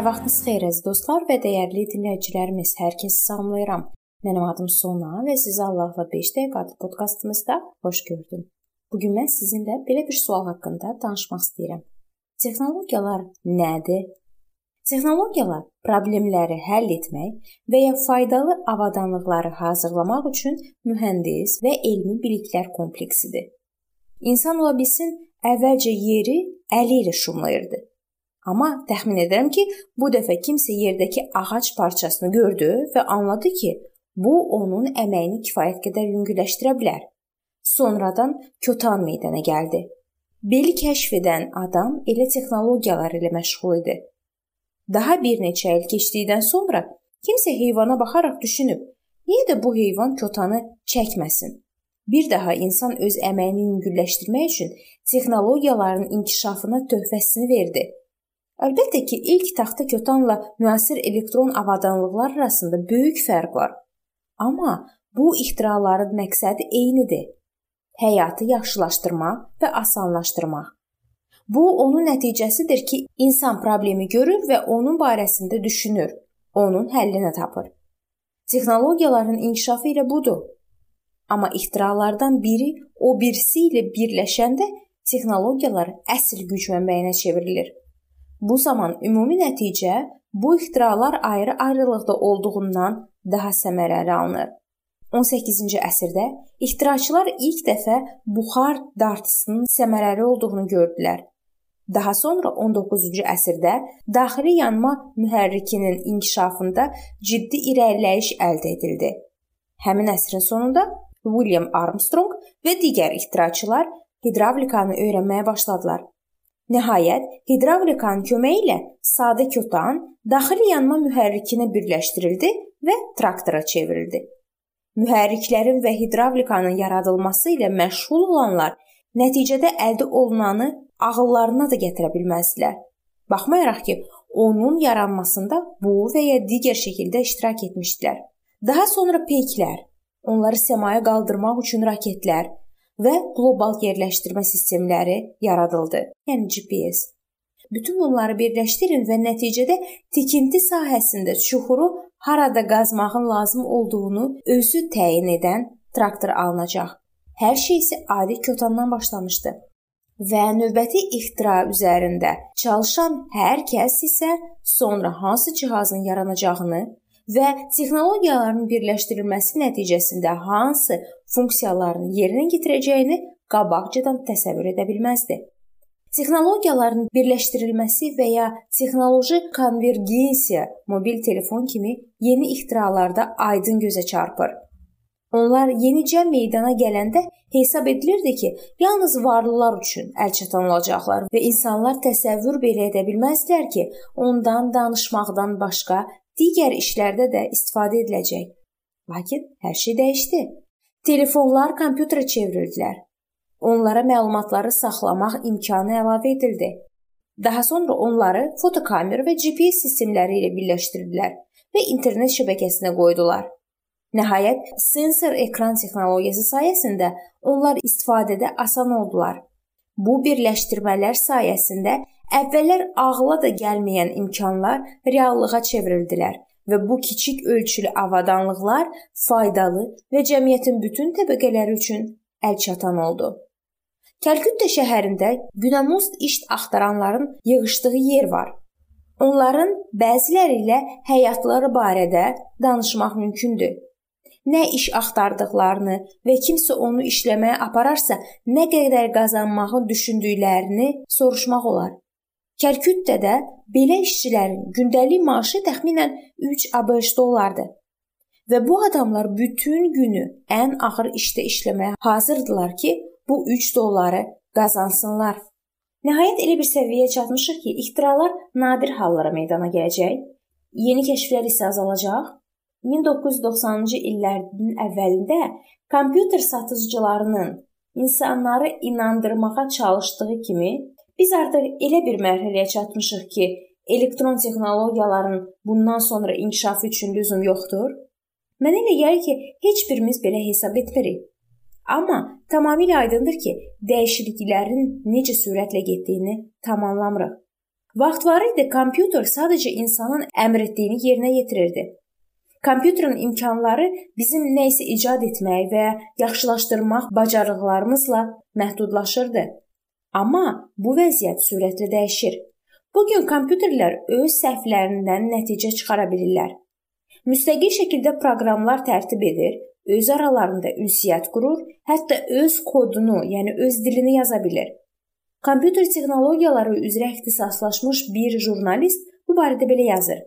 Hər vaxtınız xeyir əziz dostlar və dəyərli dinləyicilərimiz. Hər kəsi salamlayıram. Mənim adım Sona və sizi Allahla 5 dəqiqə adlı podkastımızda xoş gördüm. Bu gün mən sizinlə belə bir sual haqqında danışmaq istəyirəm. Texnologiyalar nədir? Texnologiyalar problemləri həll etmək və ya faydalı avadanlıqları hazırlamaq üçün mühəndis və elmi biliklər kompleksidir. İnsan ola bilsin, əvvəlcə yeri əli ilə şumlayırdı. Amma təxmin edirəm ki, bu dəfə kimsə yerdəki ağac parçasını gördü və anladı ki, bu onun əməyini kifayət qədər yüngülləşdirə bilər. Sonradan Kötan meydana gəldi. Beli kəşf edən adam elə texnologiyalar ilə məşğul idi. Daha bir neçə il keçdikdən sonra kimsə heyvana baxaraq düşünüb, niyə də bu heyvan Kötanı çəkməsin? Bir daha insan öz əməyini yüngülləşdirmək üçün texnologiyaların inkişafına töhfəsini verdi. Əlbəttə ki, ilk taxta Kötanla müasir elektron avadanlıqlar arasında böyük fərq var. Amma bu ixtiraların məqsədi eynidir həyatı yaxşılaşdırmaq və asanlaşdırmaq. Bu onun nəticəsidir ki, insan problemi görür və onun barəsində düşünür, onun həllini tapır. Texnologiyaların inkişafı ilə budur. Amma ixtiralardan biri o birisi ilə birləşəndə texnologiyalar əsl güc mənbəyinə çevrilir. Bu zaman ümumi nəticə bu ixtiralar ayrı-ayrılıqda olduğundan daha səmərəli alınır. 18-ci əsrdə ixtiraçılar ilk dəfə buxar dartısının səmərəli olduğunu gördülər. Daha sonra 19-cu əsrdə daxili yanma mühərrikinin inkişafında ciddi irəliləyiş əldə edildi. Həmin əsrin sonunda William Armstrong və digər ixtiraçılar hidravlikanı öyrənməyə başladılar. Nəhayət, hidravlikanın köməyi ilə sadə kötan daxili yanma mühərrikinə birləşdirildi və traktora çevrildi. Mühərriklərin və hidravlikanın yaradılması ilə məşğul olanlar nəticədə əldə olunanı ağıllarına da gətirə bilməzdilər. Baxmayaraq ki, onun yaranmasında bu və ya digər şəkildə iştirak etmişdilər. Daha sonra peyklər, onları səmaya qaldırmaq üçün raketlər və qlobal yerləşdirmə sistemləri yaradıldı. Yəni GPS. Bütün bunları birləşdirin və nəticədə tikinti sahəsində çuxuru harada qazmağın lazım olduğunu özü təyin edən traktor alınacaq. Hər şey isə adi kötandan başlamışdı. Və növbəti ixtira üzərində çalışan hər kəs isə sonra hansı cihazın yaranacağını və texnologiyaların birləşdirilməsi nəticəsində hansı funksiyalarını yerinə yetirəcəyini qabaqcadan təsəvvür edə bilməzdi. Texnologiyaların birləşdirilməsi və ya texnoloji konvergensiya mobil telefon kimi yeni ixtiralarda aydın gözə çarpır. Onlar yenicə meydana gələndə hesab edilirdi ki, yalnız varlılar üçün əlçatan olacaqlar və insanlar təsəvvür belə edə bilməzdilər ki, ondan danışmaqdan başqa digər işlərdə də istifadə ediləcək. Lakin hər şey dəyişdi. Telefonlar kompüterə çevrildilər onlara məlumatları saxlamaq imkanı əlavə edildi. Daha sonra onları fotokamera və GPS sistemləri ilə birləşdirdilər və internet şəbəkəsinə qoydular. Nəhayət, sensor ekran texnologiyası sayəsində onlar istifadədə asan oldular. Bu birləşdirmələr sayəsində əvvəllər ağla da gəlməyən imkanlar reallığa çevrildilər və bu kiçik ölçülü avadanlıqlar faydalı və cəmiyyətin bütün təbəqələri üçün əlçatan oldu. Kəlküttə şəhərində günəmuzd iş axtaranların yığıldığı yer var. Onların bəziləri ilə həyatları barədə danışmaq mümkündür. Nə iş axtardıqlarını və kimsə onu işləməyə apararsa, nə qədər qazanmağı düşündüklərini soruşmaq olar. Kəlküttədə belə işçilərin gündəlik maaşı təxminən 3 ABŞ dollardır. Və bu adamlar bütün günü ən ağır işdə işləməyə hazırdılar ki, bu 3 dolları qazansınlar. Nəhayət elə bir səviyyəyə çatmışıq ki, ixtiralar nadir hallara meydana gələcək, yeni kəşflər isə azalacaq. 1990-cı illərin əvvəlində kompüter satıcılarının insanları inandırmağa çalışdığı kimi biz artıq elə bir mərhələyə çatmışıq ki, elektron texnologiyaların bundan sonra inkişafı üçün lüzum yoxdur. Mənə elə gəlir ki, heç birimiz belə hesab etmirik. Amma tamamilə aydındır ki, dəyişikliklərin necə sürətlə getdiyini tam anlamırıq. Vaxt var idi, kompüter sadəcə insanın əmr etdiyini yerinə yetirirdi. Kompüterin imkanları bizim nə isə icad etmək və ya yaxşılaşdırmaq bacarıqlarımızla məhdudlaşırdı. Amma bu vəziyyət sürətlə dəyişir. Bu gün kompüterlər öz səhvlərindən nəticə çıxara bilirlər. Müstəqil şəkildə proqramlar tərtib edir, öz aralarında ünsiyyət qurur, hətta öz kodunu, yəni öz dilini yaza bilir. Kompüter texnologiyaları üzrə ixtisaslaşmış bir jurnalist bu barədə belə yazır.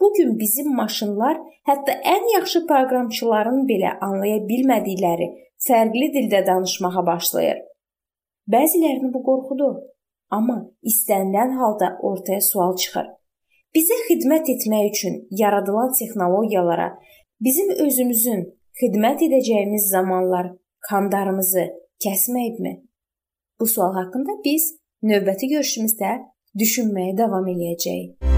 Bu gün bizim maşınlar hətta ən yaxşı proqramçıların belə anlaya bilmədikləri fərqli dildə danışmağa başlayır. Bəzilərini bu qorxudur, amma istənilən halda ortaya sual çıxır. Bizə xidmət etmək üçün yaradılan texnologiyalara bizim özümüzün xidmət edəcəyimiz zamanlar kandarımızı kəsməyibmi? Bu sual haqqında biz növbəti görüşümüzdə düşünməyə davam eləyəcəyik.